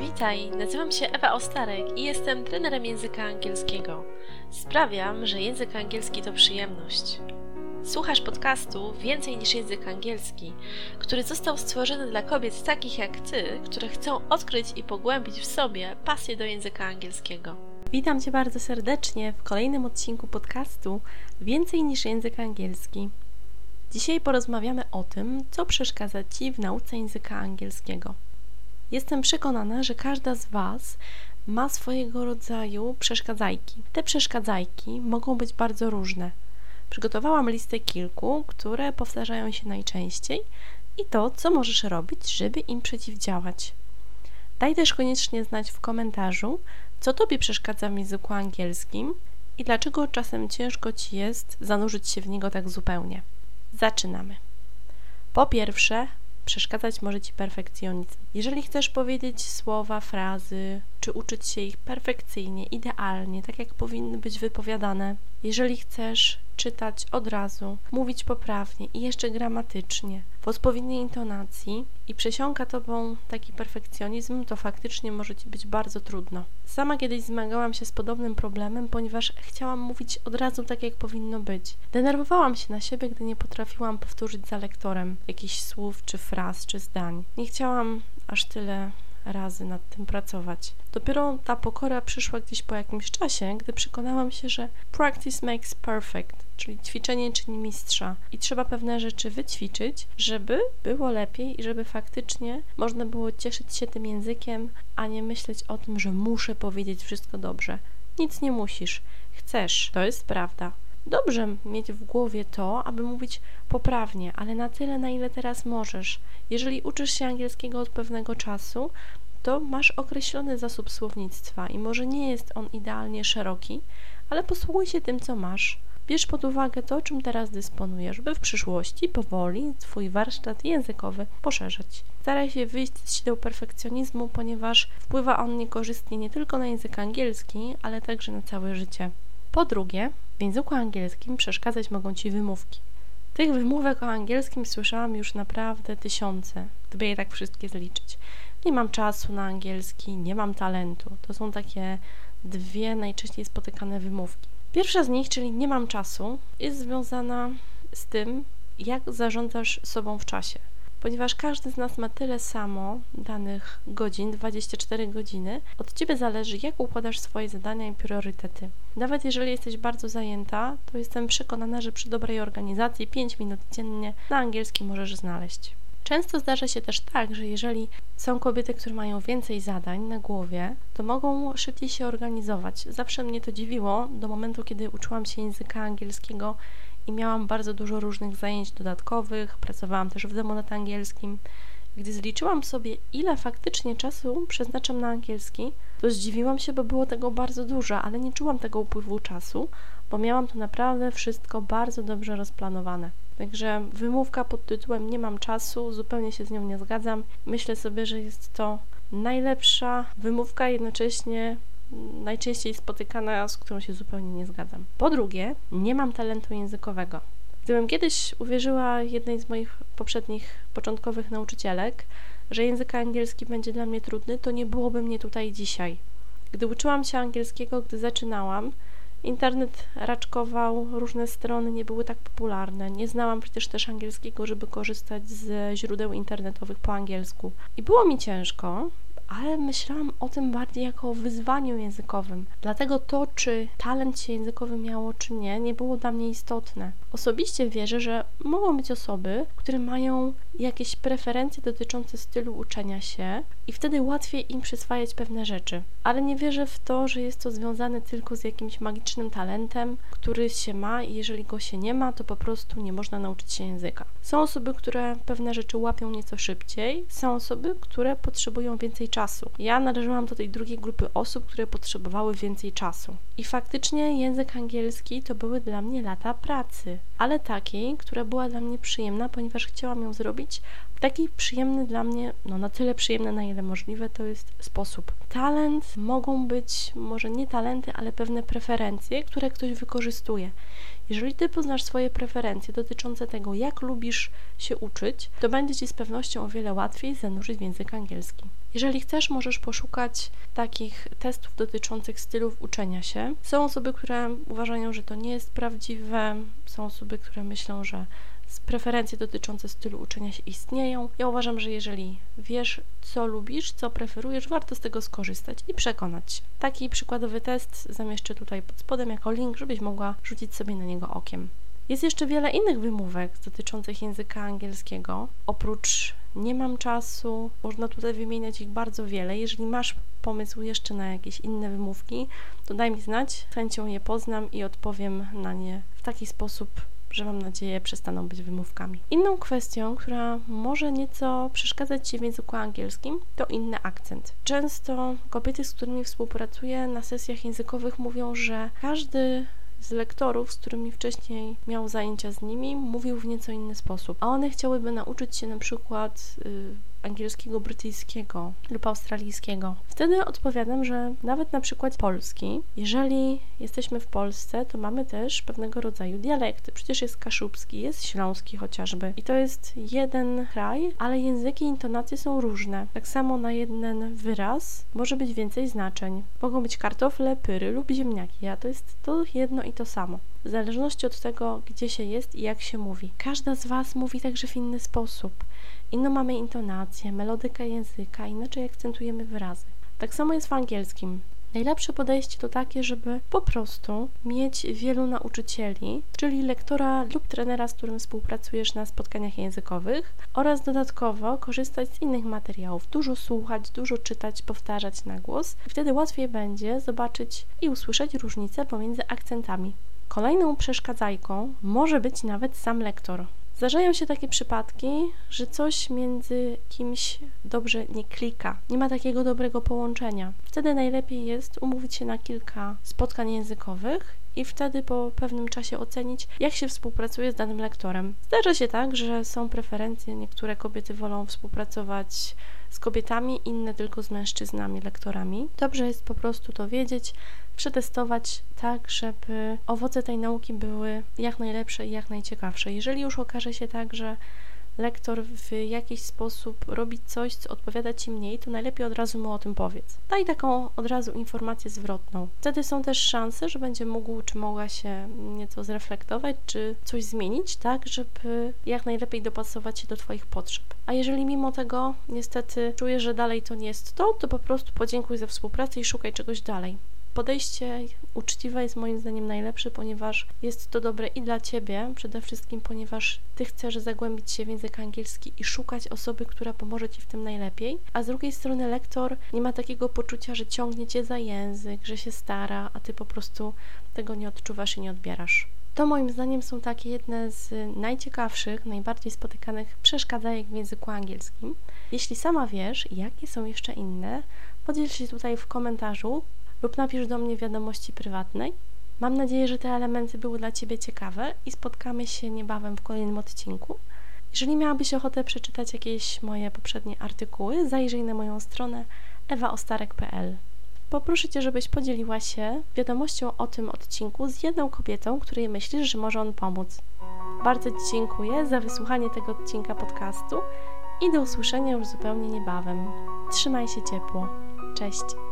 Witaj, nazywam się Ewa Ostarek i jestem trenerem języka angielskiego. Sprawiam, że język angielski to przyjemność. Słuchasz podcastu Więcej niż język angielski, który został stworzony dla kobiet takich jak ty, które chcą odkryć i pogłębić w sobie pasję do języka angielskiego. Witam Cię bardzo serdecznie w kolejnym odcinku podcastu Więcej niż język angielski. Dzisiaj porozmawiamy o tym, co przeszkadza Ci w nauce języka angielskiego. Jestem przekonana, że każda z Was ma swojego rodzaju przeszkadzajki. Te przeszkadzajki mogą być bardzo różne. Przygotowałam listę kilku, które powtarzają się najczęściej i to, co możesz robić, żeby im przeciwdziałać. Daj też koniecznie znać w komentarzu, co Tobie przeszkadza w języku angielskim i dlaczego czasem ciężko Ci jest zanurzyć się w niego tak zupełnie. Zaczynamy. Po pierwsze, przeszkadzać może Ci perfekcjonizm. Jeżeli chcesz powiedzieć słowa, frazy, czy uczyć się ich perfekcyjnie, idealnie, tak jak powinny być wypowiadane, jeżeli chcesz czytać od razu, mówić poprawnie i jeszcze gramatycznie, w odpowiedniej intonacji i przesiąka tobą taki perfekcjonizm, to faktycznie może ci być bardzo trudno. Sama kiedyś zmagałam się z podobnym problemem, ponieważ chciałam mówić od razu tak, jak powinno być. Denerwowałam się na siebie, gdy nie potrafiłam powtórzyć za lektorem jakichś słów, czy fraz, czy zdań. Nie chciałam aż tyle razy nad tym pracować. Dopiero ta pokora przyszła gdzieś po jakimś czasie, gdy przekonałam się, że practice makes perfect, czyli ćwiczenie czyni mistrza i trzeba pewne rzeczy wyćwiczyć, żeby było lepiej i żeby faktycznie można było cieszyć się tym językiem, a nie myśleć o tym, że muszę powiedzieć wszystko dobrze. Nic nie musisz. Chcesz, to jest prawda. Dobrze mieć w głowie to, aby mówić poprawnie, ale na tyle, na ile teraz możesz. Jeżeli uczysz się angielskiego od pewnego czasu, to masz określony zasób słownictwa i może nie jest on idealnie szeroki, ale posługuj się tym, co masz. Bierz pod uwagę to, czym teraz dysponujesz, by w przyszłości powoli Twój warsztat językowy poszerzać. Staraj się wyjść z sideł perfekcjonizmu, ponieważ wpływa on niekorzystnie nie tylko na język angielski, ale także na całe życie. Po drugie, w języku angielskim przeszkadzać mogą Ci wymówki. Tych wymówek o angielskim słyszałam już naprawdę tysiące, gdyby je tak wszystkie zliczyć. Nie mam czasu na angielski, nie mam talentu. To są takie dwie najczęściej spotykane wymówki. Pierwsza z nich, czyli nie mam czasu, jest związana z tym, jak zarządzasz sobą w czasie ponieważ każdy z nas ma tyle samo danych godzin, 24 godziny. Od Ciebie zależy, jak układasz swoje zadania i priorytety. Nawet jeżeli jesteś bardzo zajęta, to jestem przekonana, że przy dobrej organizacji 5 minut dziennie na angielski możesz znaleźć. Często zdarza się też tak, że jeżeli są kobiety, które mają więcej zadań na głowie, to mogą szybciej się organizować. Zawsze mnie to dziwiło do momentu, kiedy uczyłam się języka angielskiego i miałam bardzo dużo różnych zajęć dodatkowych, pracowałam też w domu nad angielskim. Gdy zliczyłam sobie, ile faktycznie czasu przeznaczam na angielski, to zdziwiłam się, bo było tego bardzo dużo, ale nie czułam tego upływu czasu, bo miałam to naprawdę wszystko bardzo dobrze rozplanowane. Także wymówka pod tytułem Nie mam czasu, zupełnie się z nią nie zgadzam. Myślę sobie, że jest to najlepsza wymówka, jednocześnie najczęściej spotykana, z którą się zupełnie nie zgadzam. Po drugie, nie mam talentu językowego. Gdybym kiedyś uwierzyła jednej z moich poprzednich, początkowych nauczycielek, że język angielski będzie dla mnie trudny, to nie byłoby mnie tutaj dzisiaj. Gdy uczyłam się angielskiego, gdy zaczynałam, internet raczkował, różne strony nie były tak popularne. Nie znałam przecież też angielskiego, żeby korzystać ze źródeł internetowych po angielsku. I było mi ciężko, ale myślałam o tym bardziej jako o wyzwaniu językowym. Dlatego to, czy talent się językowy miało, czy nie, nie było dla mnie istotne. Osobiście wierzę, że mogą być osoby, które mają jakieś preferencje dotyczące stylu uczenia się i wtedy łatwiej im przyswajać pewne rzeczy. Ale nie wierzę w to, że jest to związane tylko z jakimś magicznym talentem, który się ma i jeżeli go się nie ma, to po prostu nie można nauczyć się języka. Są osoby, które pewne rzeczy łapią nieco szybciej, są osoby, które potrzebują więcej czasu. Ja należałam do tej drugiej grupy osób, które potrzebowały więcej czasu. I faktycznie język angielski to były dla mnie lata pracy, ale takiej, która była dla mnie przyjemna, ponieważ chciałam ją zrobić w taki przyjemny dla mnie, no na tyle przyjemny, na ile możliwe, to jest sposób. Talent mogą być może nie talenty, ale pewne preferencje, które ktoś wykorzystuje. Jeżeli ty poznasz swoje preferencje dotyczące tego, jak lubisz się uczyć, to będzie ci z pewnością o wiele łatwiej zanurzyć w język angielski. Jeżeli chcesz, możesz poszukać takich testów dotyczących stylów uczenia się. Są osoby, które uważają, że to nie jest prawdziwe, są osoby, które myślą, że preferencje dotyczące stylu uczenia się istnieją. Ja uważam, że jeżeli wiesz, co lubisz, co preferujesz, warto z tego skorzystać i przekonać się. Taki przykładowy test zamieszczę tutaj pod spodem jako link, żebyś mogła rzucić sobie na niego okiem. Jest jeszcze wiele innych wymówek dotyczących języka angielskiego. Oprócz nie mam czasu, można tutaj wymieniać ich bardzo wiele. Jeżeli masz pomysł jeszcze na jakieś inne wymówki, to daj mi znać, chęcią je poznam i odpowiem na nie w taki sposób, że mam nadzieję przestaną być wymówkami. Inną kwestią, która może nieco przeszkadzać Ci w języku angielskim, to inny akcent. Często kobiety, z którymi współpracuję na sesjach językowych mówią, że każdy z lektorów, z którymi wcześniej miał zajęcia z nimi, mówił w nieco inny sposób. A one chciałyby nauczyć się na przykład y, angielskiego, brytyjskiego lub australijskiego. Wtedy odpowiadam, że nawet na przykład polski, jeżeli jesteśmy w Polsce, to mamy też pewnego rodzaju dialekty. Przecież jest kaszubski, jest śląski chociażby. I to jest jeden kraj, ale języki i intonacje są różne. Tak samo na jeden wyraz może być więcej znaczeń. Mogą być kartofle, pyry lub ziemniaki, a to jest to jedno i to samo w zależności od tego, gdzie się jest i jak się mówi. Każda z Was mówi także w inny sposób. Inną mamy intonację, melodykę języka, inaczej akcentujemy wyrazy. Tak samo jest w angielskim. Najlepsze podejście to takie, żeby po prostu mieć wielu nauczycieli, czyli lektora lub trenera, z którym współpracujesz na spotkaniach językowych oraz dodatkowo korzystać z innych materiałów, dużo słuchać, dużo czytać, powtarzać na głos. Wtedy łatwiej będzie zobaczyć i usłyszeć różnice pomiędzy akcentami. Kolejną przeszkadzajką może być nawet sam lektor. Zdarzają się takie przypadki, że coś między kimś dobrze nie klika, nie ma takiego dobrego połączenia. Wtedy najlepiej jest umówić się na kilka spotkań językowych i wtedy po pewnym czasie ocenić, jak się współpracuje z danym lektorem. Zdarza się tak, że są preferencje, niektóre kobiety wolą współpracować z kobietami, inne tylko z mężczyznami, lektorami. Dobrze jest po prostu to wiedzieć, przetestować tak, żeby owoce tej nauki były jak najlepsze i jak najciekawsze. Jeżeli już okaże się tak, że lektor w jakiś sposób robi coś, co odpowiada Ci mniej, to najlepiej od razu mu o tym powiedz. Daj taką od razu informację zwrotną. Wtedy są też szanse, że będzie mógł czy mogła się nieco zreflektować, czy coś zmienić, tak, żeby jak najlepiej dopasować się do Twoich potrzeb. A jeżeli mimo tego niestety czujesz, że dalej to nie jest to, to po prostu podziękuj za współpracę i szukaj czegoś dalej. Podejście uczciwe jest moim zdaniem najlepsze, ponieważ jest to dobre i dla Ciebie, przede wszystkim ponieważ Ty chcesz zagłębić się w język angielski i szukać osoby, która pomoże Ci w tym najlepiej, a z drugiej strony lektor nie ma takiego poczucia, że ciągnie Cię za język, że się stara, a Ty po prostu tego nie odczuwasz i nie odbierasz. To moim zdaniem są takie jedne z najciekawszych, najbardziej spotykanych przeszkadzajek w języku angielskim. Jeśli sama wiesz, jakie są jeszcze inne, podziel się tutaj w komentarzu, lub napisz do mnie wiadomości prywatnej. Mam nadzieję, że te elementy były dla Ciebie ciekawe i spotkamy się niebawem w kolejnym odcinku. Jeżeli miałabyś ochotę przeczytać jakieś moje poprzednie artykuły, zajrzyj na moją stronę ewaostarek.pl. Poproszę Cię, żebyś podzieliła się wiadomością o tym odcinku z jedną kobietą, której myślisz, że może on pomóc. Bardzo Ci dziękuję za wysłuchanie tego odcinka podcastu i do usłyszenia już zupełnie niebawem. Trzymaj się ciepło. Cześć.